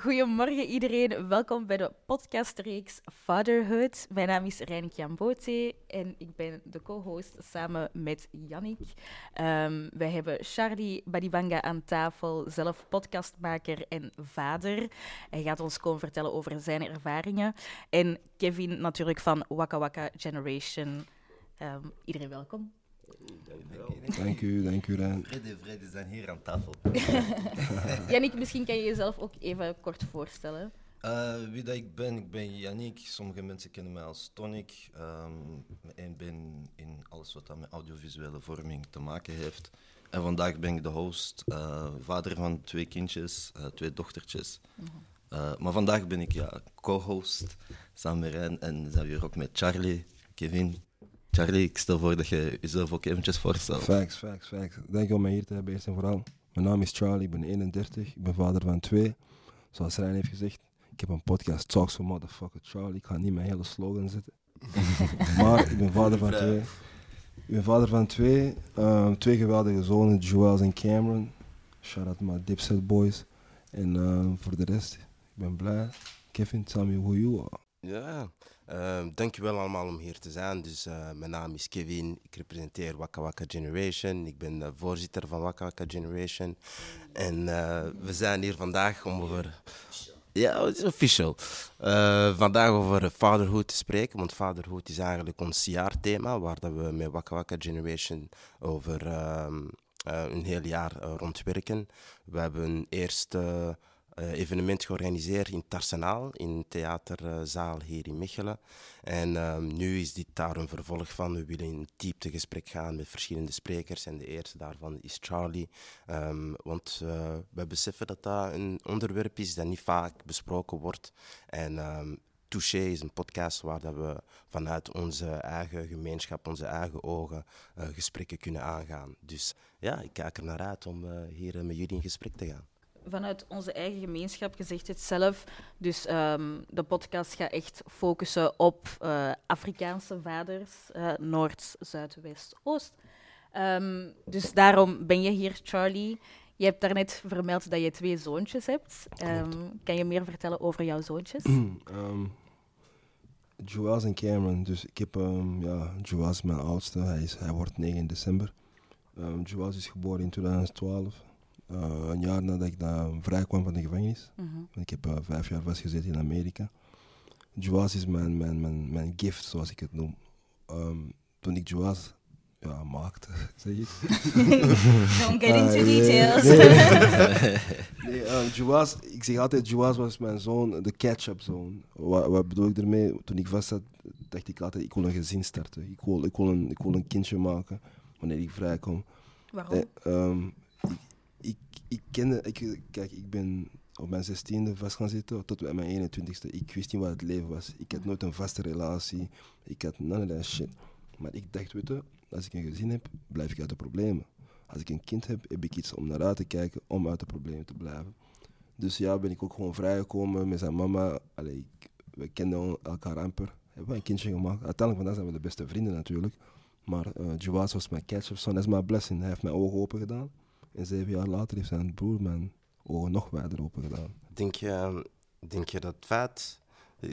Goedemorgen iedereen, welkom bij de podcastreeks Fatherhood. Mijn naam is Reinik Jambote en ik ben de co-host samen met Yannick. Um, wij hebben Charlie Badibanga aan tafel, zelf podcastmaker en vader. Hij gaat ons komen vertellen over zijn ervaringen. En Kevin natuurlijk van Waka Waka Generation. Um, iedereen welkom. Dank u, dank u, Rijn. Fred en Fred zijn hier aan tafel. Yannick, misschien kan je jezelf ook even kort voorstellen. Uh, wie dat ik ben, ik ben Yannick. Sommige mensen kennen mij als Tonic. Um, en ben in alles wat met audiovisuele vorming te maken heeft. En vandaag ben ik de host, uh, vader van twee kindjes, uh, twee dochtertjes. Uh, maar vandaag ben ik ja, co-host samen met Rijn en zijn we hier ook met Charlie, Kevin Charlie, ik stel voor dat je jezelf ook eventjes voorstelt. Facts, facts, facts. Dank je om mij hier te hebben, eerst en vooral. Mijn naam is Charlie, ik ben 31, ik ben vader van twee. Zoals Rijn heeft gezegd, ik heb een podcast, Talks for Motherfucker Charlie. Ik ga niet mijn hele slogan zetten. maar ik ben vader van twee. Ik ben vader van twee. Um, twee geweldige zonen, Joel en Cameron. Shout out my Dipset boys. En um, voor de rest, ik ben blij. Kevin, tell me who you are. Ja, uh, dankjewel allemaal om hier te zijn. Dus uh, mijn naam is Kevin, ik representeer Waka Waka Generation. Ik ben de voorzitter van Waka Waka Generation. En uh, we zijn hier vandaag om over... Ja, het is official. vandaag over fatherhood te spreken, want fatherhood is eigenlijk ons jaarthema, waar dat we met Waka Waka Generation over ehm, een heel jaar rondwerken. We hebben eerst uh, evenement georganiseerd in Tarsenaal, in theaterzaal hier in Mechelen. En um, nu is dit daar een vervolg van. We willen in dieptegesprek gaan met verschillende sprekers. En de eerste daarvan is Charlie. Um, want uh, we beseffen dat dat een onderwerp is dat niet vaak besproken wordt. En um, Touché is een podcast waar dat we vanuit onze eigen gemeenschap, onze eigen ogen, uh, gesprekken kunnen aangaan. Dus ja, ik kijk er naar uit om hier met jullie in gesprek te gaan vanuit onze eigen gemeenschap, je zegt het zelf. Dus um, de podcast gaat echt focussen op uh, Afrikaanse vaders, uh, Noord, Zuid, West, Oost. Um, dus daarom ben je hier, Charlie. Je hebt daarnet vermeld dat je twee zoontjes hebt. Um, kan je meer vertellen over jouw zoontjes? um, Joas en Cameron. Dus ik heb, ja, Joas mijn oudste. Hij, is, hij wordt 9 december. Um, Joas is geboren in 2012. Uh, een jaar nadat ik daar vrij kwam van de gevangenis. Mm -hmm. Ik heb uh, vijf jaar vastgezeten in Amerika. Joas is mijn, mijn, mijn, mijn gift, zoals ik het noem. Um, toen ik Joas ja, maakte, zeg ik. Don't get into uh, details. nee, um, Joas, ik zeg altijd, Joas was mijn zoon, de catch-up zoon. Wat, wat, bedoel ik ermee? Toen ik vast zat, dacht ik altijd, ik wil een gezin starten. Ik wil, ik wil, een, ik wil een kindje maken wanneer ik vrijkom. Waarom? Um, ik, ik kende, ik, kijk, ik ben op mijn zestiende vast gaan zitten tot mijn 21ste. Ik wist niet wat het leven was. Ik had nooit een vaste relatie. Ik had none of shit. Maar ik dacht, weet je, als ik een gezin heb, blijf ik uit de problemen. Als ik een kind heb, heb ik iets om naar uit te kijken om uit de problemen te blijven. Dus ja, ben ik ook gewoon vrijgekomen met zijn mama. Allee, ik, we kenden elkaar amper. Hebben een kindje gemaakt. Uiteindelijk vandaag zijn we de beste vrienden natuurlijk. Maar uh, was mijn catch-up son. Dat is mijn blessing. Hij heeft mijn ogen open gedaan. En zeven jaar later heeft zijn broer mijn ogen nog verder open gedaan. Denk je, denk je dat feit,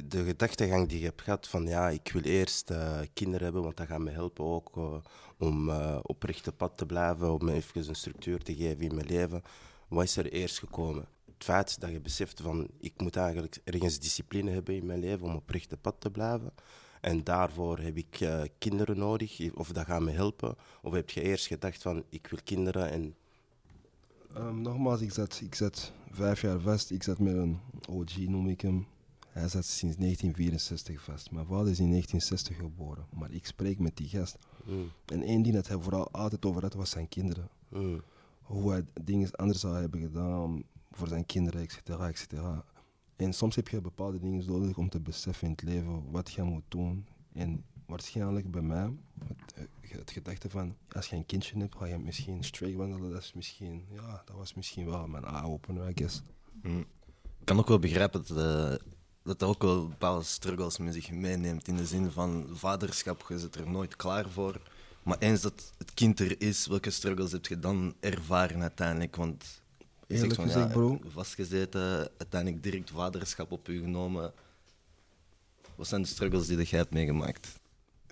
de gedachtegang die je hebt gehad van ja, ik wil eerst uh, kinderen hebben, want dat gaat me helpen ook uh, om uh, op rechte pad te blijven, om even een structuur te geven in mijn leven. Wat is er eerst gekomen? Het feit dat je beseft van ik moet eigenlijk ergens discipline hebben in mijn leven om op rechte pad te blijven. En daarvoor heb ik kinderen nodig, of dat gaat me helpen. Of heb je eerst gedacht van ik wil kinderen en Um, nogmaals, ik zat, ik zat vijf jaar vast. Ik zat met een OG, noem ik hem. Hij zat sinds 1964 vast. Mijn vader is in 1960 geboren, maar ik spreek met die gast. Mm. En één ding dat hij vooral altijd over had, was zijn kinderen. Mm. Hoe hij dingen anders zou hebben gedaan voor zijn kinderen, et cetera, et cetera. En soms heb je bepaalde dingen nodig om te beseffen in het leven wat je moet doen. En waarschijnlijk bij mij, het, het gedachte van als je een kindje hebt, ga je misschien straight wandelen. Dat is misschien, ja, dat was misschien wel mijn eye-opener, I guess. Mm. Ik kan ook wel begrijpen dat, uh, dat ook wel bepaalde struggles met zich meeneemt. In de zin van vaderschap, je zit er nooit klaar voor. Maar eens dat het kind er is, welke struggles heb je dan ervaren uiteindelijk? Want Eerlijk van, gezegd, ja, bro. Vastgezeten, uiteindelijk direct vaderschap op u genomen. Wat zijn de struggles die jij hebt meegemaakt?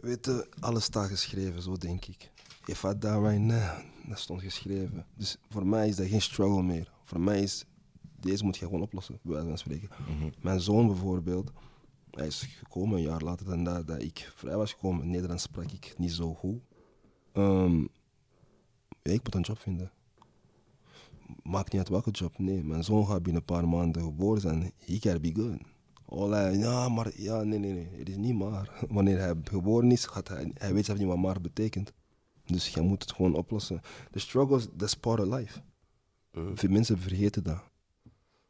Weet je, alles staat geschreven, zo denk ik. If I die right now, dat stond geschreven. Dus voor mij is dat geen struggle meer. Voor mij is, deze moet je gewoon oplossen, bij wijze van spreken. Mijn zoon bijvoorbeeld, hij is gekomen een jaar later dan dat, dat ik vrij was gekomen. Nederlands sprak ik niet zo goed. Ehm, ja, ik moet een job vinden. Maakt niet uit welke job, nee. Mijn zoon gaat binnen een paar maanden geboren zijn. He gotta be good. Ja, maar, ja, nee, nee, nee. Het is niet maar. Wanneer hij geboren is, gaat hij, hij weet zelf niet wat maar betekent. Dus je moet het gewoon oplossen. De struggles, that's part of life. Veel mensen vergeten dat.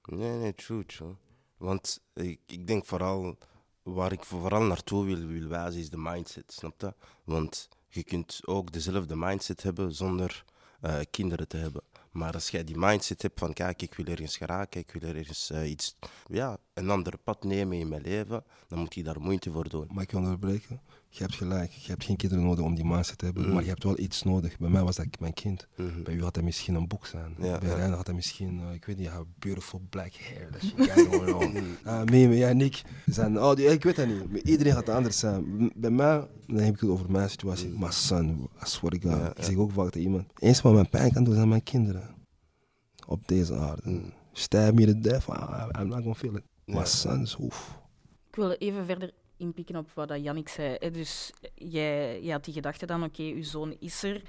Nee, nee, true, true. Want ik, ik denk vooral, waar ik vooral naartoe wil, wil wijzen, is de mindset, snap je? Want je kunt ook dezelfde mindset hebben zonder eh, kinderen te hebben. Maar als jij die mindset hebt van, kijk, ik wil ergens geraken, ik wil ergens eh, iets, ja, een ander pad nemen in mijn leven, dan moet je daar moeite voor doen. Mag ik je onderbreken? Je hebt gelijk. Je hebt geen kinderen nodig om die mindset te hebben. Maar je hebt wel iets nodig. Bij mij was dat mijn kind. Bij u had dat misschien een boek zijn. Ja, Bij ja. Rijn had dat misschien, eh, ik weet niet, how beautiful black hair. Dat shit got going on. Ah, Meme, ja, Nick. Zijn, oh, die, ik weet dat niet. Maar Iedereen gaat anders zijn. Bij mij, dan heb ik het over mijn situatie. Maar son, I swear to God. Ik zeg ook vaak tegen iemand. Eens wat mijn pijn kan doen, zijn mijn kinderen. Op deze aarde. Stab me to death, I'm not gonna feel it. Maar sons, oef. Ik wil even verder inpikken op wat dat Jannik zei. hè. Dus jij, jij had die gedachte dan, oké, uw zoon is er.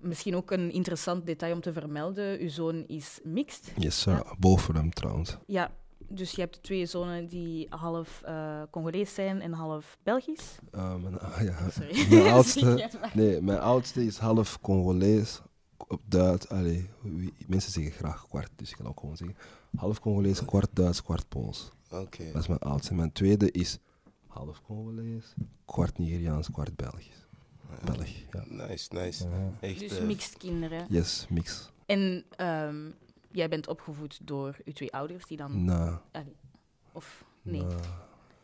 Misschien ook een interessant detail om te vermelden. Uw zoon is mixed. Yes, sir. Boven hem trouwens. Ja, dus je hebt twee zonen die half eh, Congolees zijn en half Belgisch. Uh, mijn, ja, Sorry. mijn oudste, nee, mijn oudste is half Congolees op Duits. Allee, wie- mensen zeggen graag kwart, dus ik kan ook gewoon zeggen. Half Congolees, kwart Duits, kwart Pools. Oké. Dat is mijn oudste. Mijn tweede is half Congolees, kwart Nigeriaans, kwart Belgisch. Belg, ja. Nice, nice. Echt, Dus eh, mixed kinderen. Yes, mix. En ehm, jij bent opgevoed door uw twee ouders, die dan... Nou, Allee, of nee, nou,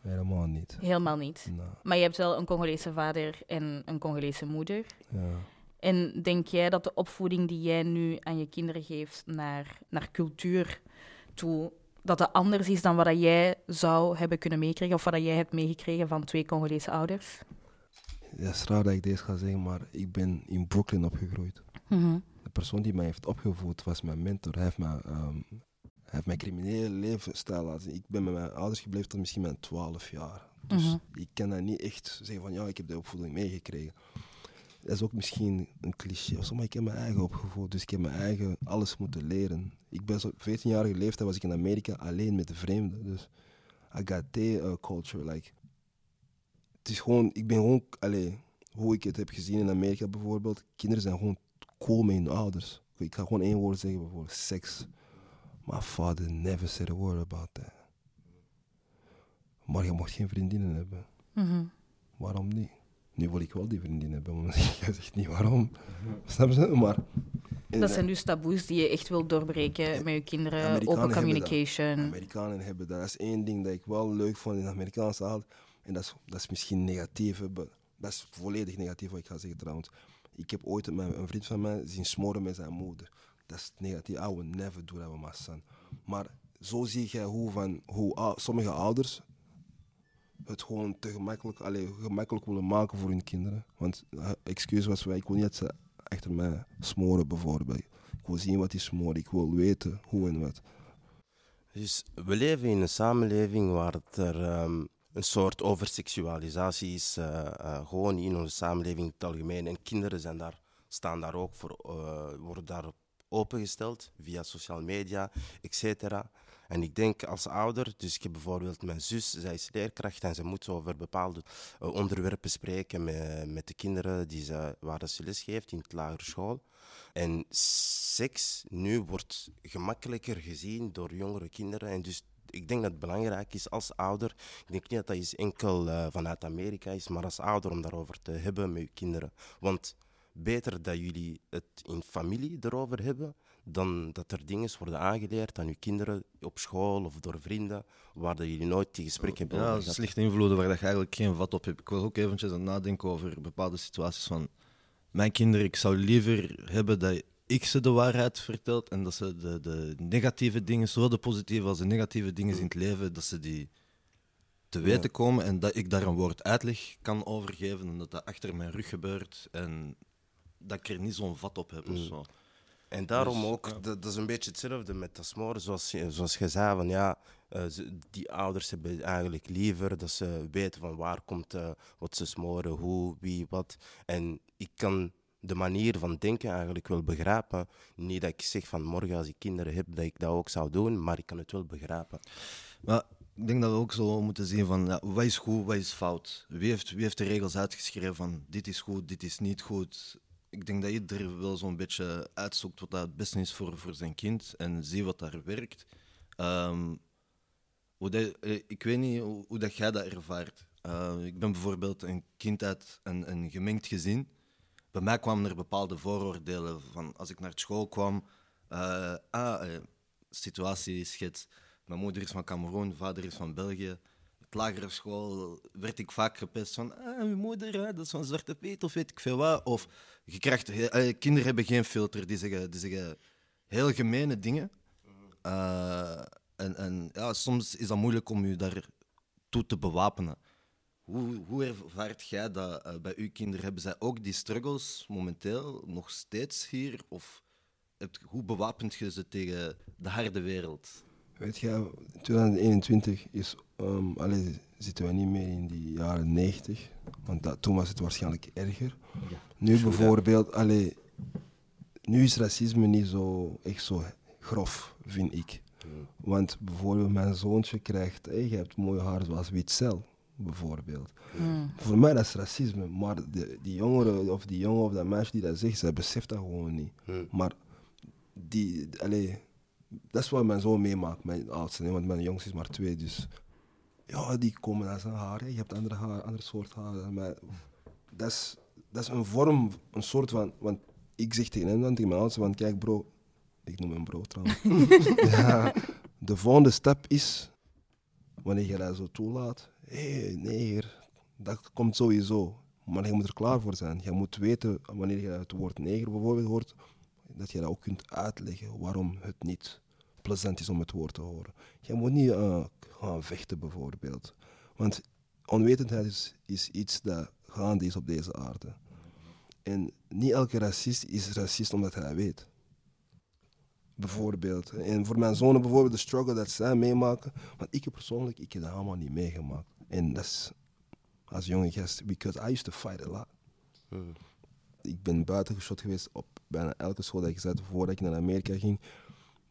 helemaal niet. helemaal niet. Nou, Maar je hebt wel een Congolese vader en een Congolese moeder. ja. En denk jij dat de opvoeding die jij nu aan je kinderen geeft naar, naar cultuur toe, dat dat anders is dan wat dat jij zou hebben kunnen meekrijgen of wat dat jij hebt meegekregen van twee Congolese ouders? Ja, het is raar dat ik deze ga zeggen, maar ik ben in Brooklyn opgegroeid. De persoon die mij heeft opgevoed was mijn mentor. Hij heeft mij, ehm, hij heeft mijn criminele levensstijl laten. Ik ben met mijn ouders gebleven tot misschien mijn 12 jaar. Dus Mhm. ik kan dat niet echt zeggen van ja, ik heb de opvoeding meegekregen. Dat is ook misschien een cliché of zo, maar ik heb mijn eigen opgevoed. Dus ik heb mijn eigen alles moeten leren. Ik ben zo 14-jarige leeftijd was ik in Amerika alleen met de vreemden. Dus I got their uh, culture. Like, het is gewoon, ik ben gewoon, allee, hoe ik het heb gezien in Amerika bijvoorbeeld. Kinderen zijn gewoon cool met hun ouders. Ik ga gewoon één woord zeggen, bijvoorbeeld seks. My father never said a word about that. Maar je mocht geen vriendinnen hebben. Mhm. Waarom niet? Nu wil ik wel die vriendin hebben, maar je zegt niet waarom. Snap je? Maar... Dat zijn dus taboes die je echt wil doorbreken met je kinderen, Amerikanen open communication. Amerikanen hebben dat. Dat is één ding dat ik wel leuk vond in de Amerikaanse taal. En dat is, dat is misschien negatief. Dat is volledig negatief wat ik ga zeggen trouwens. Ik heb ooit een, vriend van mij zien smoren met zijn moeder. Dat is negatief. I would never do that with my son. Maar zo zie je hoe, van, hoe sommige ouders het gewoon te gemakkelijk, allee, gemakkelijk willen maken voor hun kinderen. Want uh, excuus was wij, ik wil niet dat ze achter mij smoren bijvoorbeeld. Ik wil zien wat die smoren. Ik wil weten hoe en wat. Dus we leven in een samenleving waar het er ehm, een soort overseksualisatie is, eh, eh, gewoon in onze samenleving in het algemeen. En kinderen zijn daar, staan daar ook voor, worden daar opengesteld via sociale media, etc. En ik denk als ouder, dus ik heb bijvoorbeeld mijn zus, zij is leerkracht en ze moet over bepaalde eh, onderwerpen spreken met, met de kinderen die ze, waar ze les geeft in het lagere school. En seks nu wordt gemakkelijker gezien door jongere kinderen. En dus ik denk dat het belangrijk is als ouder. Ik denk niet dat dat iets enkel eh, vanuit Amerika is, maar als ouder om daarover te hebben met je kinderen. Want beter dat jullie het in familie erover hebben, dan dat er dingen worden aangeleerd aan je kinderen op school of door vrienden, waar dat jullie nooit die gesprekken hebben Ja, slechte invloeden waar dat je eigenlijk geen vat op hebt. Ik was ook eventjes aan het nadenken over bepaalde situaties van mijn kinderen. Ik zou liever hebben dat ik ze de waarheid vertelt en dat ze de, de negatieve dingen, zowel de positieve als de negatieve dingen in het leven, dat ze die te weten komen en dat ik daar een woord uitleg kan over geven en dat dat achter mijn rug gebeurt en dat ik er niet zo'n vat op heb of zo. En daarom Dus, ook, ja. dat, dat is een beetje hetzelfde met Tasmore, zoals, je- zoals je zei, van ja, eh, ze- die ouders hebben eigenlijk liever dat ze weten van waar komt eh, wat ze smoren, hoe, wie, wat. En ik kan de manier van denken eigenlijk wel begrijpen. Niet dat ik zeg van morgen als ik kinderen heb dat ik dat ook zou doen, maar ik kan het wel begrijpen. Maar ik denk dat we ook zo moeten zien van ja, wat is goed, wat is fout. Wie heeft, wie heeft de regels uitgeschreven van dit is goed, dit is niet goed. Ik denk dat iedereen wel zo'n beetje uitzoekt wat dat het beste is voor, voor zijn kind en zie wat daar werkt. Ehm, hoe dat, eh, ik weet niet hoe, dat jij dat ervaart. Eh, ik ben bijvoorbeeld een kind uit een, een gemengd gezin. Bij mij kwamen er bepaalde vooroordelen van als ik naar school kwam. eh, ah, situatie schets. Mijn moeder is van Cameroen, vader is van België. Op lagere school werd ik vaak gepest van ah, mijn moeder, dat is van Zwarte Piet of weet ik veel wat. Of je krijgt, eh, kinderen hebben geen filter, die zeggen, die zeggen heel gemene dingen. Eh, en en ja, soms is dat moeilijk om je daartoe te bewapenen. Hoe, hoe ervaart jij dat eh, bij uw kinderen? Hebben zij ook die struggles momenteel nog steeds hier? Of hoe bewapent je ze tegen de harde wereld? Weet je, 2021 is, ehm allee, zitten we niet meer in die jaren 90, want dat, toen was het waarschijnlijk erger. Nu bijvoorbeeld, allee, nu is racisme niet zo echt zo grof, vind ik. Want bijvoorbeeld mijn zoontje krijgt, hey, je hebt mooi haar zoals Witzel, bijvoorbeeld. Voor mij dat is racisme, maar de, die jongeren of die jongen of dat meisje die dat zegt, zij beseft dat gewoon niet. Maar die, allee, dat is wat mijn zoon meemaakt, mijn oudste, want mijn jongste is maar twee, dus ja, die komen naar zijn haar, hè. je hebt andere haar, ander soort haar mij. Dat is, dat is een vorm, een soort van, want ik zeg tegen hem dan, tegen mijn oudste, van kijk bro, ik noem hem bro trouwens. ja, de volgende stap is, wanneer je dat zo toelaat, hé, hey, neger, dat komt sowieso. Maar je moet er klaar voor zijn. Je moet weten, wanneer je het woord neger bijvoorbeeld hoort, dat je dat ook kunt uitleggen waarom het niet plezant is om het woord te horen. Je moet niet eh, gaan vechten bijvoorbeeld. Want onwetendheid is, is iets dat gaande is op deze aarde. En niet elke racist is racist omdat hij weet. Bijvoorbeeld. En voor mijn zonen bijvoorbeeld, de struggle dat zij meemaken. Want ik persoonlijk, ik heb dat allemaal niet meegemaakt. En dat is als jonge gast, because I used to fight a lot. Ik ben buiten geschot geweest op bijna elke school dat ik zat voordat ik naar Amerika ging.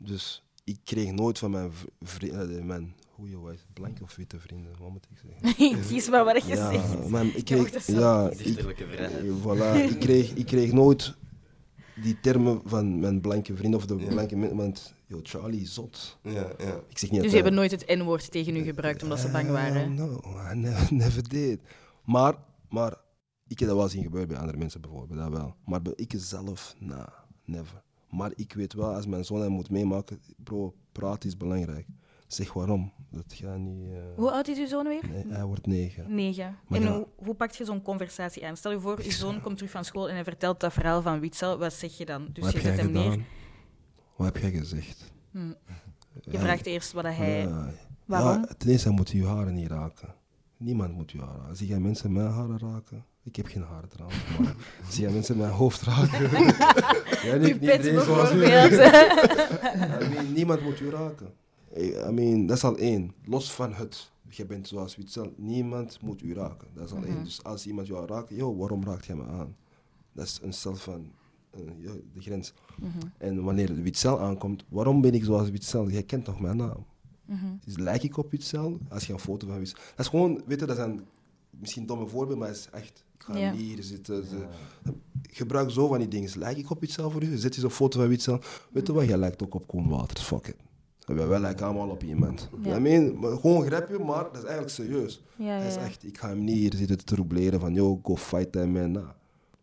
Dus ik kreeg nooit van mijn, vrienden, mijn hoe je wijs, blanke of witte vrienden, wat moet ik zeggen? Kies maar wat je Ja, zegt. maar ik kreeg, ja, ik, eh, voilà, ik, kreeg, ik kreeg nooit die termen van mijn blanke vrienden of de blanke mensen, want yo, Charlie is zot. Ja, ja. Ik zeg niet Dus je hebt hij- nooit het N-woord tegen u gebruikt omdat ze bang waren. Eh, no, I never, never did. Maar, maar ik heb dat wel zien gebeuren bij andere mensen bijvoorbeeld, dat wel. Maar bij ik zelf, nah, never. Maar ik weet wel, als mijn zoon hem moet meemaken, bro, praten is belangrijk. Zeg waarom. Dat gaat niet... eh, Hoe oud is uw zoon weer? nee, hij wordt negen. Negen. Maar en ja. hoe, hoe pakt je zo'n conversatie aan? Stel je voor, uw zoon komt terug van school en hij vertelt dat verhaal van Witzel. Wat zeg je dan? Dus Wat je heb jij zet hem neer. gedaan? Wat heb jij gezegd? Hm. Je Ja, vraagt eerst wat hij... ja. Waarom? Ja, ten eerste moet je je haren niet raken. Niemand moet je haren raken. Zie jij mensen mijn haren raken? Ik heb geen haren trouwens, maar zie jij mensen mijn hoofd raken? ja, niet, pet iedereen zoals u. bijvoorbeeld. I mean, niemand moet u raken. I mean, dat is al één. Los van het. Je bent zoals Witzel. Niemand moet u raken. Dat is al één. Dus als iemand jou raakt, joh, waarom raakt jij me aan? Dat is een stel van eh, de grens. En wanneer Witzel aankomt, waarom ben ik zoals Witzel? Jij kent toch mijn naam? Dus lijk ik op Witzel? Als je een foto van Witzel... Dat is gewoon, weet je, dat zijn misschien domme voorbeelden, maar het is echt... Ik ga Ja. hier zitten. Ze, gebruik zo van die dingen. Lijk ik op Witzel voor u? Zet eens een foto van Witzel. Weet je wat, jij lijkt ook op Koen Waters. Fuck it. Wij, lijken allemaal op iemand. Ja. I mean, gewoon een grapje, maar dat is eigenlijk serieus. Ja, Dat is echt, ik ga hem niet hier zitten te troubleren van, yo, go fight that man. Nah.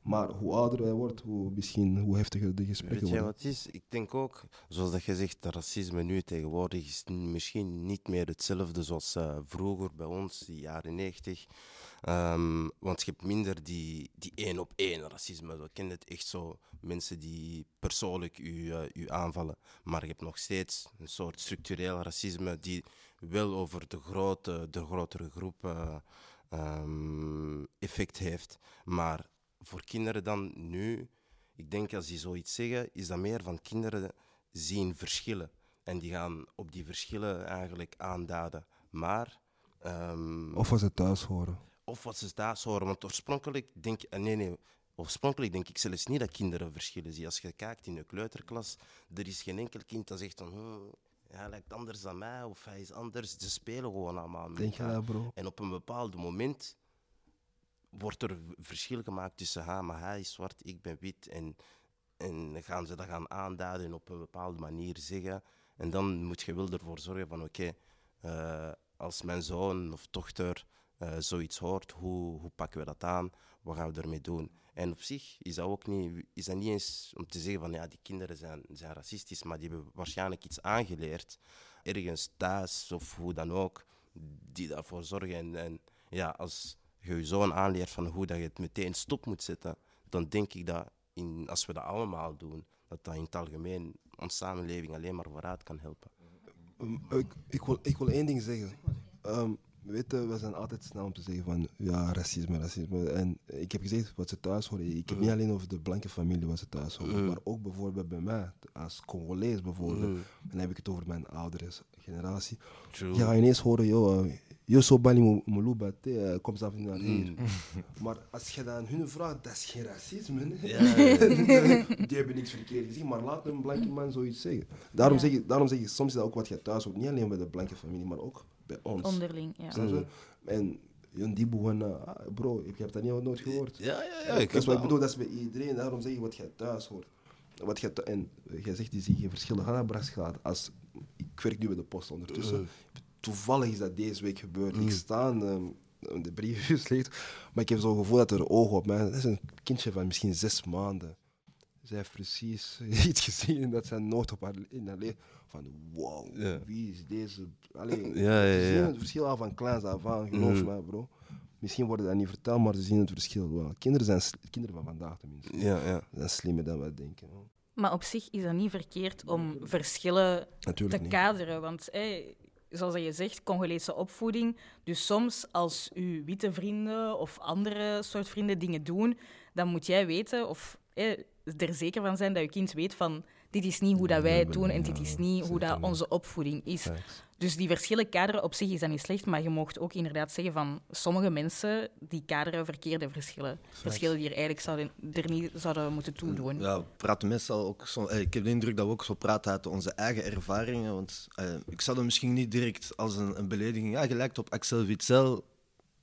Maar hoe ouder hij wordt, hoe, misschien, hoe heftiger de gesprekken Weet je worden. wat het is? Ik denk ook, zoals dat je zegt, dat racisme nu tegenwoordig is misschien niet meer hetzelfde zoals eh, vroeger bij ons, die jaren 90. Ehm, want je hebt minder die, die één op één racisme. We kennen het echt zo, mensen die persoonlijk u, eh, u aanvallen. Maar je hebt nog steeds een soort structureel racisme die wel over de, grote, de grotere groep eh, ehm, effect heeft. Maar voor kinderen dan nu, ik denk als die zoiets zeggen, is dat meer van kinderen zien verschillen. En die gaan op die verschillen eigenlijk aanduiden. Maar, ehm, Of als ze thuis horen. of wat ze thuis horen. Want oorspronkelijk denk ik, nee, nee, oorspronkelijk denk ik zelfs niet dat kinderen verschillen zien. Als je kijkt in de kleuterklas, er is geen enkel kind dat zegt van, "Hmm, hij lijkt anders dan mij of hij is anders. Ze spelen gewoon allemaal met Denk je dat, bro? En op een bepaald moment wordt er verschil gemaakt tussen ha, maar hij is zwart, ik ben wit. En, en gaan ze dat gaan aanduiden en op een bepaalde manier zeggen. En dan moet je wel ervoor zorgen van oké, eh, als mijn zoon of dochter eh, zoiets hoort, hoe, hoe pakken we dat aan? Wat gaan we ermee doen? En op zich is dat ook niet, is dat niet eens om te zeggen van ja, die kinderen zijn, zijn racistisch, maar die hebben waarschijnlijk iets aangeleerd, ergens thuis of hoe dan ook, die daarvoor zorgen. En, en ja, als je je zoon aanleert van hoe dat je het meteen stop moet zetten, dan denk ik dat in, als we dat allemaal doen, dat dat in het algemeen onze samenleving alleen maar vooruit kan helpen. Um, ik, ik, wil, ik wil één ding zeggen. Ehm, weet je, we zijn altijd snel om te zeggen van ja, racisme, racisme. En ik heb gezegd wat ze thuis horen. Ik heb niet alleen over de blanke familie wat ze thuis horen, maar ook bijvoorbeeld bij mij, als Congolees bijvoorbeeld. En dan heb ik het over mijn oudere generatie. Je gaat ineens horen, joh, eh, yo so bali muluba te, eh, kom zelf niet naar hier. Maar als je dat aan hun vraagt, dat is geen racisme. hè. Die hebben niks verkeerd gezien, maar laat een blanke man zoiets zeggen. Daarom, Ja. zeg ik, daarom zeg ik, soms is dat ook wat je thuis hoort. Niet alleen bij de blanke familie, maar ook bij ons. Onderling, ja. Je? En Jon die begon, ah, bro, ik heb dat niet nooit gehoord. Ja, ja, ja. dat Ik is wat ik bedoel, dat is bij iedereen. Daarom zeg ik wat je thuis hoort. Wat je en jij zegt, die zie je verschillen. Ga naar. Als, ik werk nu bij de post ondertussen. Toevallig is dat deze week gebeurd. Ik sta ehm, de briefjes leeg, maar ik heb zo'n gevoel dat er ogen op mij. Dat is een kindje van misschien zes maanden. Zij heeft precies iets gezien dat zij nooit op haar, in haar leven. Van wow, Ja. wie is deze? Allee, Ja, ja, Ze zien het verschil al van kleins af aan, geloof mij, bro. Misschien wordt dat niet verteld, maar ze zien het verschil wel. Kinderen zijn kinderen van vandaag tenminste. Ja, ja. zijn slimmer dan wij denken. hoor. Maar op zich is dat niet verkeerd om verschillen te niet. kaderen. Want hé, zoals je zegt, Congolese opvoeding. Dus soms als uw witte vrienden of andere soort vrienden dingen doen, dan moet jij weten of hé, er zeker van zijn dat je kind weet van dit is niet hoe dat wij het doen en dit is niet hoe dat onze opvoeding is. Dus die verschillen kaderen op zich is dat niet slecht, maar je mocht ook inderdaad zeggen van sommige mensen die kaderen verkeerde verschillen. Verschillen die er eigenlijk zouden, er niet zouden moeten toedoen. Ja, we praten meestal ook zo. eh, Ik heb de indruk dat we ook zo praten uit onze eigen ervaringen. Want eh, ik zou dat misschien niet direct als een, een belediging. Ja, je lijkt op Axel Witsel.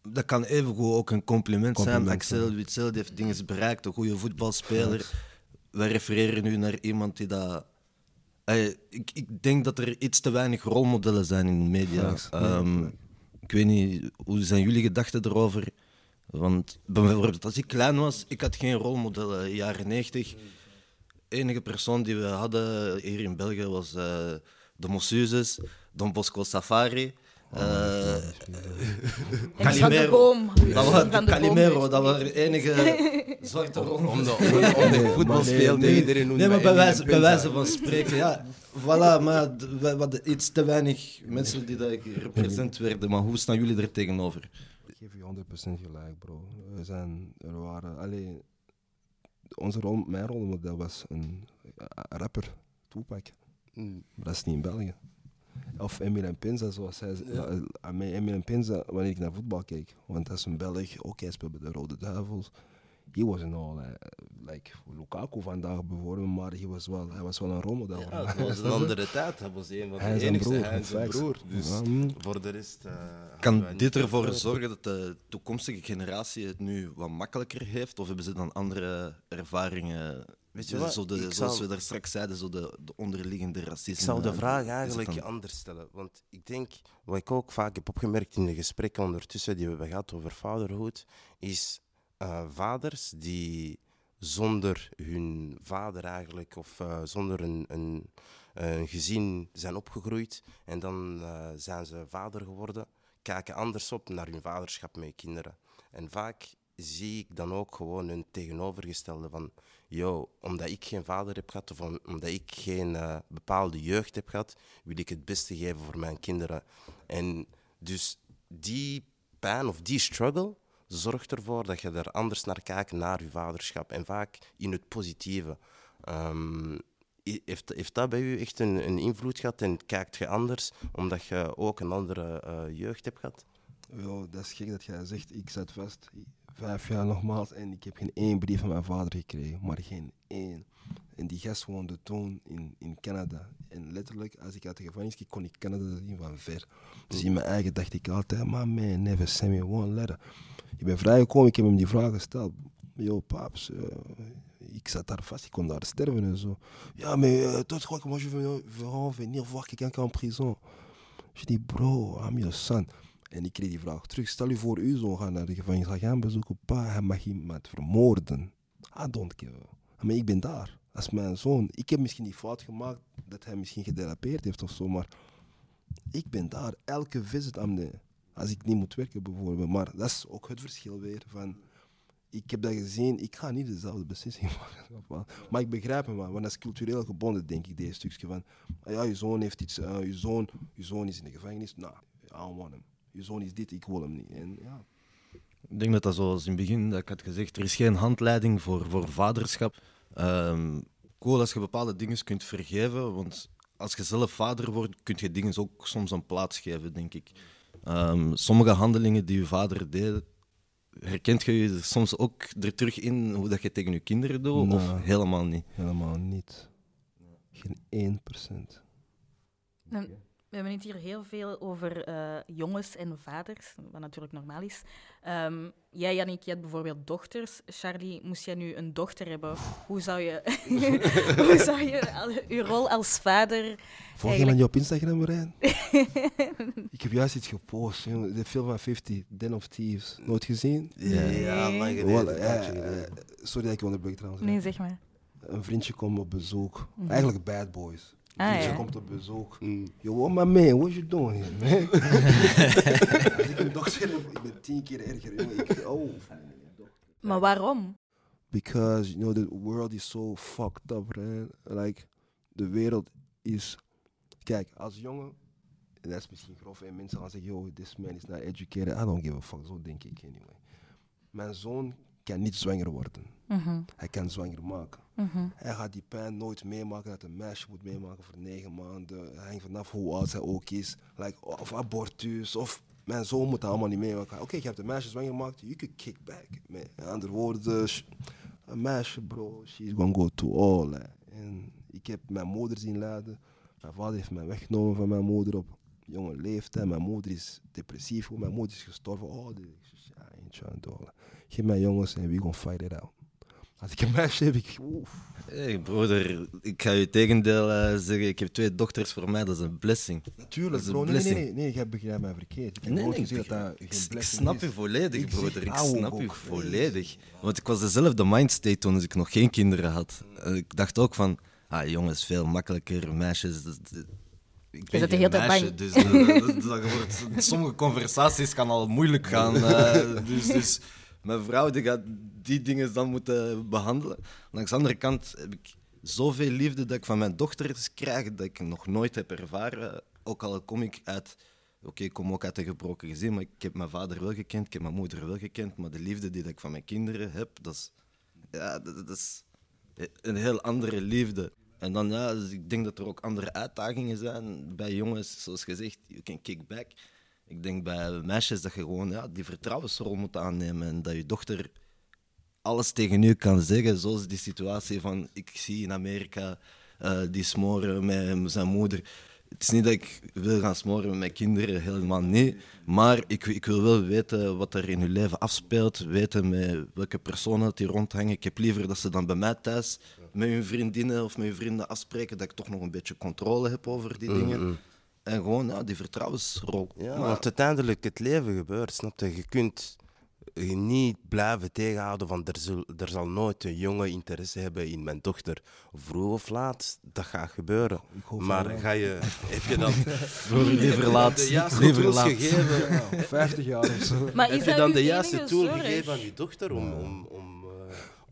Dat kan evengoed ook een compliment, Compliment, zijn. Axel Witsel die heeft dingen bereikt, een goede voetbalspeler. Wij refereren nu naar iemand die dat. Eh, ik, ik denk dat er iets te weinig rolmodellen zijn in de media. Ehm, ik weet niet, hoe zijn jullie gedachten erover? Want bijvoorbeeld als ik klein was, ik had geen rolmodellen. In de jaren 90, de enige persoon die we hadden hier in België was eh, de Mossuses, Don Bosco Safari. Eh, de Calimero. boom. Dat was Van de boom Calimero, dat waren de enige zwarte. Om de, om de, om de voetbal speelt, nee, iedereen Nee, maar bij wijze, bij wijze van spreken, ja. Voilà, maar we hadden iets te weinig mensen die dat gerepresenteerd werden. Maar hoe staan jullie er tegenover? Ik geef je 100% gelijk, bro. We zijn, er waren, allee, onze rol, mijn rolmodel was een, een rapper, Tupac. Mm. Maar dat is niet in België. Of Eminem Pinza, zoals hij zei. Aan mij Eminem Pinza, wanneer ik naar voetbal keek. Want dat is een Belg, ook hij speelt bij de Rode Duivels. He was an all, eh, like Lukaku vandaag bijvoorbeeld, maar hij was wel, hij was wel een rolmodel. Ja, het was een andere tijd. Hij was een van de Hij enigste. broer, Hij en zijn facts. broer. Dus Ja, mm. voor de rest... eh, Kan dit ervoor zorgen dat de toekomstige generatie het nu wat makkelijker heeft? Of hebben ze dan andere ervaringen? Weet je wat? Zo de, zoals we daar straks zeiden, zo de, de onderliggende racisme. Ik zou de vraag eigenlijk anders stellen. Want ik denk, wat ik ook vaak heb opgemerkt in de gesprekken ondertussen die we hebben gehad over vaderhood, is eh, vaders die zonder hun vader eigenlijk, of eh, zonder een, een, een gezin zijn opgegroeid. En dan eh, zijn ze vader geworden, kijken anders op naar hun vaderschap met kinderen. En vaak zie ik dan ook gewoon een tegenovergestelde van, yo, omdat ik geen vader heb gehad of om- omdat ik geen eh, bepaalde jeugd heb gehad, wil ik het beste geven voor mijn kinderen. En dus die pijn of die struggle zorgt ervoor dat je er anders naar kijkt, naar je vaderschap. En vaak in het positieve. Ehm, heeft, heeft dat bij u echt een, een invloed gehad en kijkt je anders omdat je ook een andere eh, jeugd hebt gehad? Yo, dat is gek dat jij zegt, ik zat vast vijf jaar nogmaals en ik heb geen één brief van mijn vader gekregen, maar geen één. En die gast woonde toen in, in Canada. En letterlijk, als ik uit de gevangenis keek, kon ik Canada zien van ver. Dus in mijn eigen dacht ik altijd, maar man, never send me one letter. Ik ben vrijgekomen, ik heb hem die vraag gesteld. Yo, paps, eh, ik zat daar vast, ik kon daar sterven en zo. Ja, mais euh, toi, tu crois que moi je vraiment venir voir quelqu'un qui en prison? Je dis, bro, I'm your son. En ik kreeg die vraag terug. Stel je voor, uw zoon gaat naar de gevangenis, ga gaan bezoeken. Pa, hij mag iemand vermoorden. I don't give a... Maar ik ben daar. Als mijn zoon. Ik heb misschien die fout gemaakt dat hij misschien gedelapeerd heeft of zo, maar ik ben daar. Elke visit aan de... Als ik niet moet werken bijvoorbeeld. Maar dat is ook het verschil weer van... Ik heb dat gezien, ik ga niet dezelfde beslissing maken. Maar ik begrijp hem wel, want dat is cultureel gebonden, denk ik, deze stukje van... ah ja, je zoon heeft iets, eh, je, zoon, je zoon is in de gevangenis. Nou, I don't want him. Je zoon is dit, ik wil hem niet. En ja, Ik denk dat dat zoals in het begin dat ik had gezegd, er is geen handleiding voor, voor vaderschap. Ehm cool als je bepaalde dingen kunt vergeven, want als je zelf vader wordt, kun je dingen ook soms een plaats geven, denk ik. Ehm, sommige handelingen die je vader deed, herkent je je soms ook er terug in hoe dat je tegen je kinderen doet, Nou. of helemaal niet? helemaal niet. Geen 1 Nou, We hebben het hier heel veel over eh, jongens en vaders, wat natuurlijk normaal is. Ehm, jij, Jannik, je had bijvoorbeeld dochters. Charlie, moest jij nu een dochter hebben, hoe zou je, hoe zou je al- je rol als vader... Volg je Eigenlijk- dan je op Instagram, Rijn? ik heb juist iets gepost, jongen. de film van 50, Den of Thieves. Nooit gezien? Ja, lang geleden. eh, sorry dat ik je onderbreek trouwens. Nee, zeg maar. Een vriendje komt op bezoek. Mhm. Eigenlijk bad boys. Ah, ja. komt op bezoek. Mm. Yo, what my man, what you doing here, man? Ik een dochter heb, ik ben tien keer erger, jongen. Ik, oh. Maar waarom? Because, you know, the world is so fucked up, man. Like, de wereld is... Kijk, als jongen... En dat is misschien grof, en mensen gaan zeggen, yo, this man is not educated. I don't give a fuck, zo denk ik anyway. Mijn zoon kan niet zwanger worden. Mhm, Hij kan zwanger maken. mhm. Hij gaat die pijn nooit meemaken dat een meisje moet meemaken voor negen maanden. Het hangt vanaf hoe oud zij ook is. Like, of abortus, of mijn zoon moet dat allemaal niet meemaken. Oké, je hebt een meisje zwanger gemaakt, you can kick back. Met andere woorden, een meisje, bro, she's gonna go to all. hè. En ik heb mijn moeder zien lijden. Mijn vader heeft mij weggenomen van mijn moeder op jonge leeftijd. Mijn moeder is depressief, mijn moeder is gestorven. Oh, dit is ja, to do all. Geef mij jongens en we gonna fight it out. Als ik een meisje heb, ik... Oef. Hey, broeder, ik ga je tegendeel eh, zeggen. Ik heb twee dochters voor mij, dat is een blessing. Natuurlijk, bro. Nee, nee, nee, nee, jij begrijpt mij verkeerd. Ik heb Nee, nee, ik, dat dat ik- geen ik blessing snap je volledig, Ik broeder. Ik snap je volledig. Want ik was dezelfde mindstate toen ik nog geen kinderen had. Eh, Ik dacht ook van, ah, jongens, veel makkelijker, meisjes. Dat- dat- Ik ben zat de geen hele tijd meisje, bang. dus eh, dat- dat wordt- sommige conversaties kan al moeilijk gaan. eh, dus, dus mijn vrouw die gaat die dingen dan moeten behandelen. Langs de andere kant heb ik zoveel liefde dat ik van mijn dochters krijg dat ik nog nooit heb ervaren. Ook al kom ik uit, oké, ik kom ook uit een gebroken gezin, maar ik heb mijn vader wel gekend, ik heb mijn moeder wel gekend, maar de liefde die ik van mijn kinderen heb, dat is, ja, dat, dat is een heel andere liefde. En dan, ja, dus ik denk dat er ook andere uitdagingen zijn bij jongens, zoals gezegd, you can kick back. Ik denk bij meisjes dat je gewoon ja, die vertrouwensrol moet aannemen en dat je dochter alles tegen u kan zeggen, zoals die situatie van ik zie in Amerika eh, die smoren met zijn moeder. Het is niet dat ik wil gaan smoren met mijn kinderen, helemaal niet. Maar ik, ik wil wel weten wat er in hun leven afspeelt, weten met welke personen die rondhangen. Ik heb liever dat ze dan bij mij thuis met hun vriendinnen of met hun vrienden afspreken, dat ik toch nog een beetje controle heb over die dingen. En gewoon ja, die vertrouwensrol. Ja, Maar- want uiteindelijk het leven gebeurt, snap je? Je kunt eh, niet blijven tegenhouden van er, zul, er zal nooit een jongen interesse hebben in mijn dochter. Vroeg of laat, dat gaat gebeuren. Maar ga je, heb je dan liever laat. de juiste Liever laat. gegeven? Ja, 50 jaar of zo. Maar heb je dan de juiste tool gegeven aan je dochter om, om, om, eh,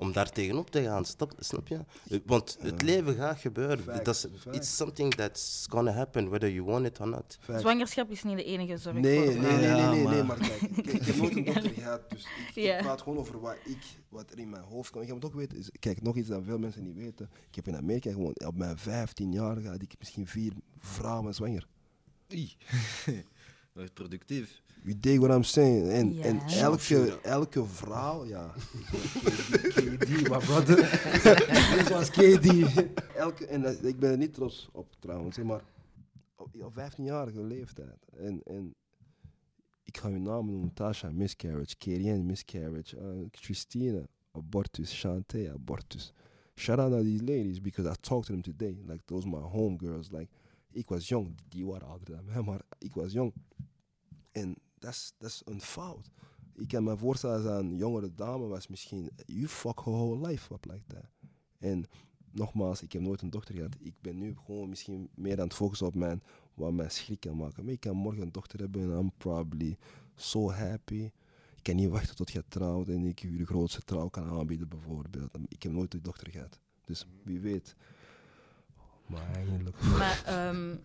om daar tegenop te gaan? Snap, snap je? Want het leven gaat gebeuren. Facts, Dat is, it's something that's gonna happen, whether you want it or not. Zwangerschap is niet de enige zorg Nee, voor nee, nee, nee, nee, maar- nee, maar kijk, ik, ik heb nooit een dochter gehad, dus ik, praat gewoon over wat, ik, wat er in mijn hoofd komt. Je moet ook weten, is, kijk, nog iets dat veel mensen niet weten. Ik heb in Amerika gewoon, op mijn 15 jaar had ik misschien vier vrouwen zwanger. Dat is productief. You dig what I'm saying? En, en elke, elke vrouw, ja. KD, my brother. Dit was KD. Elke, en dat- ik ben er niet trots op trouwens, maar op, op 15-jarige leeftijd. En, en ik ga uw namen noemen: Tasha, miscarriage. Kerian, miscarriage. uh, Christina, abortus. Shantae, abortus. Shout out to these ladies because I talked to them today. Like, those my homegirls. Like, ik was jong, die waren ouder dan mij, maar ik was jong. En dat is- dat een fout. Ik kan me voorstellen dat een jongere dame was misschien, you fuck her whole life up like that. En nogmaals, ik heb nooit een dochter gehad. Ik ben nu gewoon misschien meer aan het focussen op mijn, wat mij schrik kan maken. Maar ik kan morgen een dochter hebben en I'm probably so happy. Ik kan niet wachten tot je trouwt en ik je de grootste trouw kan aanbieden bijvoorbeeld. Ik heb nooit een dochter gehad. Dus wie weet. Maar eigenlijk... Ehm,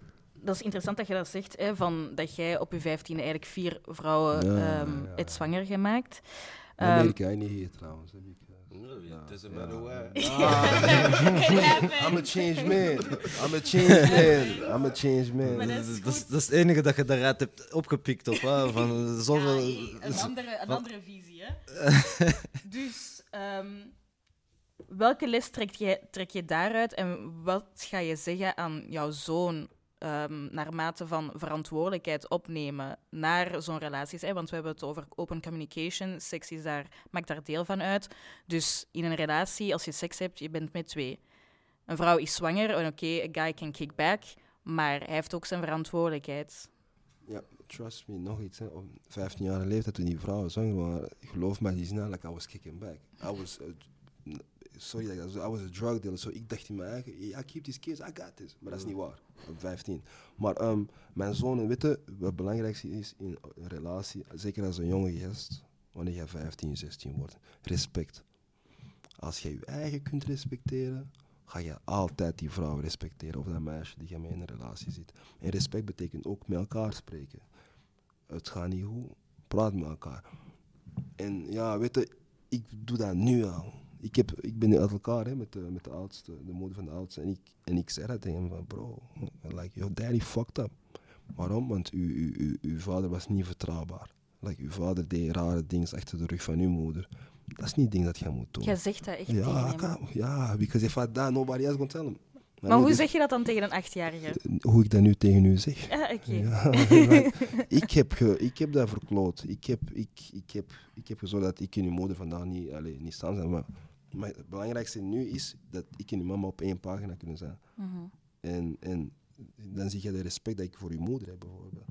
dat is interessant dat je dat zegt, hè, van dat jij op je vijftiende eigenlijk vier vrouwen Ja, ehm, ja, het zwanger gemaakt. In Ehm, Amerika, hè, niet hier trouwens. Heb ik, It doesn't Ja. matter where. Ah, I'm a change man. I'm a change man. I'm a change man. Dat is Dat is, goed. dat is het enige dat je daaruit hebt opgepikt. Of, hè, van zoveel... Ja, een andere, een andere visie, hè. dus, ehm, welke les trek je, trek je daaruit en wat ga je zeggen aan jouw zoon ehm naar mate van verantwoordelijkheid opnemen naar zo'n relaties? Hè? Want we hebben het over open communication, seks is daar, maakt daar deel van uit. Dus in een relatie, als je seks hebt, je bent met twee. Een vrouw is zwanger en oké, a guy can kick back, maar hij heeft ook zijn verantwoordelijkheid. Ja, trust me, nog iets. Hè. Op 15 jaar leeftijd toen die vrouwen zwanger waren, geloof me, die snel, like I was kicking back. I was, uh, sorry, that I was, I was a drug dealer, so ik dacht in mijn eigen, I keep these kids, I got this. Maar dat is niet waar, op 15. Maar ehm, mijn zoon, weet je, wat het belangrijkste is in een relatie, zeker als een jonge gast, wanneer je 15, 16 wordt, respect. Als je je eigen kunt respecteren, ga je altijd die vrouw respecteren of dat meisje die je mee in een relatie zit. En respect betekent ook met elkaar spreken. Het gaat niet goed, praat met elkaar. En ja, weet je, ik doe dat nu al. Ik, heb, ik ben uit elkaar hè, met, de, met de oudste, de moeder van de oudste. En ik, en ik zei dat tegen hem van, bro, like, your daddy fucked up. Waarom? Want uw, uw, uw, uw vader was niet vertrouwbaar. Like, uw vader deed rare dingen achter de rug van uw moeder. Dat is niet het ding dat je moet doen. Jij zegt dat echt tegen Ja, kan- ja, because if I die, nobody else gonna tell him. Maar hoe Dus- zeg je dat dan tegen een achtjarige? Hoe ik dat nu tegen u zeg. Ah, oké. Ja, ik, heb ge, ik heb dat verkloot. Ik heb, ik, ik heb, ik heb gezorgd dat ik en uw moeder vandaag niet, allee, niet staan zijn. Maar, maar het belangrijkste nu is dat ik en uw mama op één pagina kunnen zijn. Mhm. En, en dan zie je de respect dat ik voor uw moeder heb, bijvoorbeeld.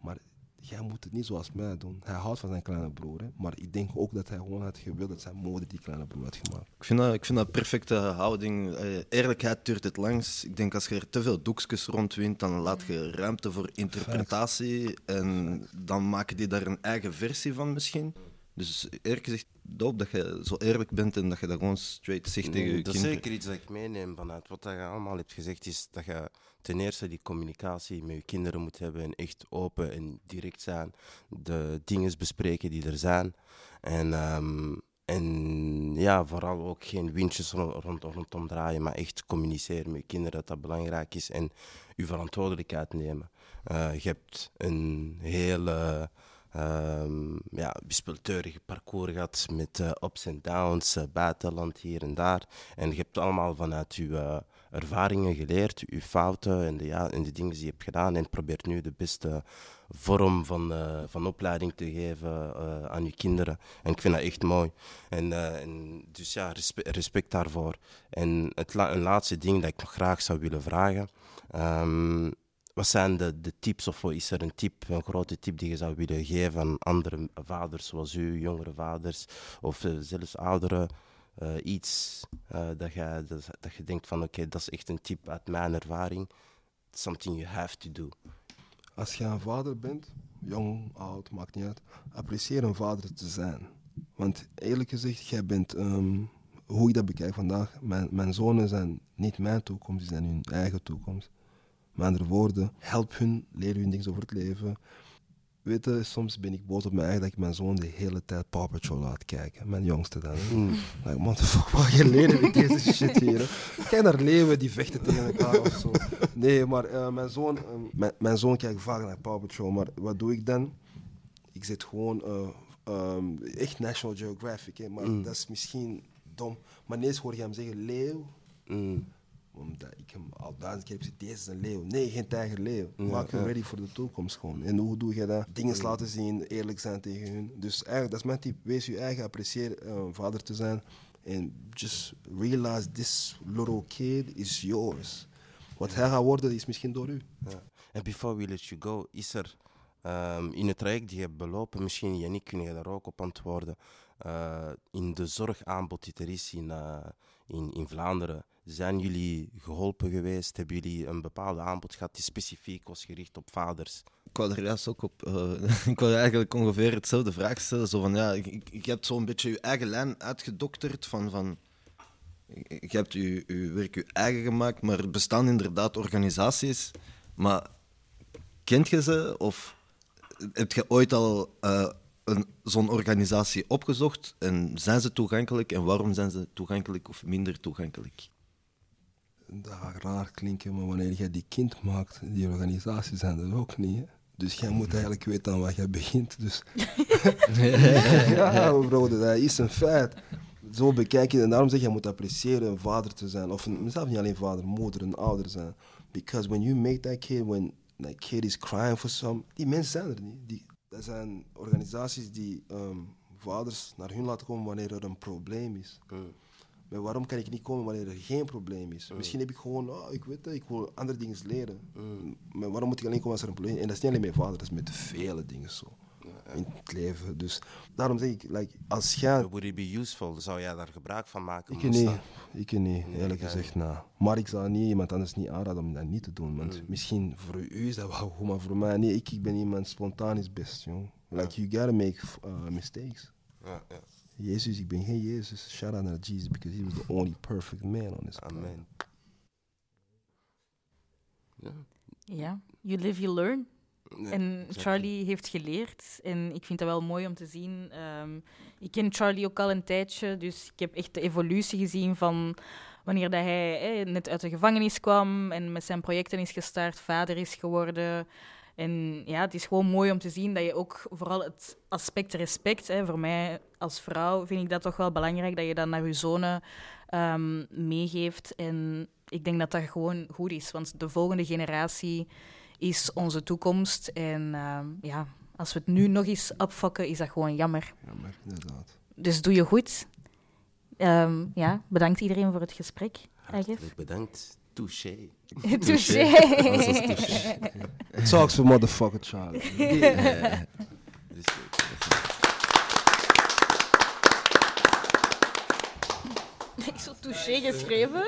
Maar jij moet het niet zoals mij doen. Hij houdt van zijn kleine broer. Hè? Maar ik denk ook dat hij gewoon had gewild dat zijn moeder die kleine broer had gemaakt. Ik vind dat, ik vind dat een perfecte houding. Eh, eerlijkheid duurt het langs. Ik denk als je er te veel doekjes rondwint, dan laat je ruimte voor interpretatie. En dan maken die daar een eigen versie van misschien. Dus eerlijk gezegd, doop dat je zo eerlijk bent en dat je dat gewoon straight zegt tegen je dat is zeker iets dat ik meeneem vanuit wat je allemaal hebt gezegd, is dat je ten eerste die communicatie met je kinderen moet hebben en echt open en direct zijn. De dingen bespreken die er zijn. En, ehm, en ja, vooral ook geen windjes rond, rond, rondom draaien, maar echt communiceren met je kinderen dat dat belangrijk is en je verantwoordelijkheid nemen. Eh, je hebt een hele ehm ja, wispelturig parcours gehad met eh, ups en downs, eh, buitenland hier en daar. En je hebt allemaal vanuit je eh, ervaringen geleerd, je fouten en de, ja, en de dingen die je hebt gedaan. En probeert nu de beste vorm van, van opleiding te geven aan je kinderen. En ik vind dat echt mooi. En, en dus ja, respe- respect daarvoor. En het la- een laatste ding dat ik nog graag zou willen vragen. ehm, wat zijn de, tips of is er een tip, een grote tip die je zou willen geven aan andere vaders zoals u, jongere vaders of eh, zelfs ouderen? Eh, iets eh, dat, je, dat, dat je denkt van oké, dat is echt een tip uit mijn ervaring. Something you have to do. Als je een vader bent, jong, oud, maakt niet uit, apprecieer een vader te zijn. Want eerlijk gezegd, jij bent, ehm, hoe ik dat bekijk vandaag, mijn, mijn zonen zijn niet mijn toekomst, die zijn hun eigen toekomst. Met andere woorden, help hun, leer hun dingen over het leven. Weet je, soms ben ik boos op mij eigen dat ik mijn zoon de hele tijd Paw Patrol laat kijken. Mijn jongste dan. Mm. Like, man, fuck, wat je leren met deze shit hier. hè. Kijk naar leeuwen die vechten tegen elkaar of zo. Nee, maar eh, mijn, zoon, eh, mijn, mijn zoon kijkt vaak naar Paw Patrol, maar wat doe ik dan? Ik zet gewoon eh, ehm, echt National Geographic, hè, maar Mm. dat is misschien dom. Maar ineens hoor je hem zeggen leeuw, Mm. Omdat ik hem al duizend keer heb gezegd, deze is een leeuw. Nee, geen tijgerleeuw. Ja, Maak hem ready voor de toekomst gewoon. En hoe doe je dat? Dingen laten zien, eerlijk zijn tegen hun. Dus eigenlijk, dat is mijn tip. Wees je eigen, apprecieer een vader te zijn. En just realize this little kid is yours. Wat hij gaat worden, is misschien door u. Ja. En before we let you go, is er ehm, in het traject die je hebt belopen, misschien Yannick, kun je daar ook op antwoorden, eh, in de zorgaanbod die er is in, eh, in, in Vlaanderen, zijn jullie geholpen geweest? Hebben jullie een bepaalde aanbod gehad die specifiek was gericht op vaders? Ik wou er juist ook op. eh, ik wou eigenlijk ongeveer hetzelfde vraag stellen. Zo van, ja, ik, ik, ik heb zo'n beetje je eigen lijn uitgedokterd. Van, van, je hebt je, je werk je eigen gemaakt, maar er bestaan inderdaad organisaties. Maar kent je ze? Of heb je ooit al een- zo'n organisatie opgezocht? En zijn ze toegankelijk? En waarom zijn ze toegankelijk of minder toegankelijk? Dat gaat raar klinken, maar wanneer jij die kind maakt, die organisaties zijn er ook niet. hè. Dus jij moet eigenlijk weten aan wat jij begint. Dus ja, bro, dat is een feit. Zo bekijk je het. En daarom zeg je, je moet appreciëren een vader te zijn. Of een, zelfs niet alleen vader, moeder, een ouder zijn. Because when you make that kid, when that kid is crying for some, die mensen zijn er niet. Die, dat zijn organisaties die ehm, vaders naar hun laten komen wanneer er een probleem is. Maar waarom kan ik niet komen wanneer er geen probleem is? Misschien heb ik gewoon, oh, ik weet het, ik wil andere dingen leren. Maar waarom moet ik alleen komen als er een probleem is? En dat is niet alleen met vader, dat is met vele dingen zo. In het leven. Dus daarom zeg ik, like, als jij... Would it be useful? Zou jij daar gebruik van maken? Ik niet, dat? ik niet, eerlijk jij gezegd. Nou. Maar ik zou niet iemand anders niet aanraden om dat niet te doen. Want misschien voor u is dat wel goed, maar voor mij niet. Ik, ik ben iemand spontaan is best, jong. Like, you gotta make uh, mistakes. Ja, ja. Jezus, ik ben geen Jezus. Shout out naar Jesus, because he was the only perfect man on this planet. Amen. Ja. Ja, you live, you learn. En exactly. Charlie heeft geleerd. En ik vind dat wel mooi om te zien. Ehm, ik ken Charlie ook al een tijdje, dus ik heb echt de evolutie gezien van wanneer dat hij eh, net uit de gevangenis kwam en met zijn projecten is gestart, vader is geworden. En ja, het is gewoon mooi om te zien dat je ook vooral het aspect respect, hè, voor mij als vrouw vind ik dat toch wel belangrijk, dat je dat naar je zonen ehm, meegeeft. En ik denk dat dat gewoon goed is, want de volgende generatie is onze toekomst. En ehm, ja, als we het nu nog eens opfokken, is dat gewoon jammer. Jammer, inderdaad. Dus doe je goed. Ehm, ja, bedankt iedereen voor het gesprek. Hartelijk bedankt. Touché. Touché. Talks for motherfucker Charlie. Dus, Ik zo touché geschreven.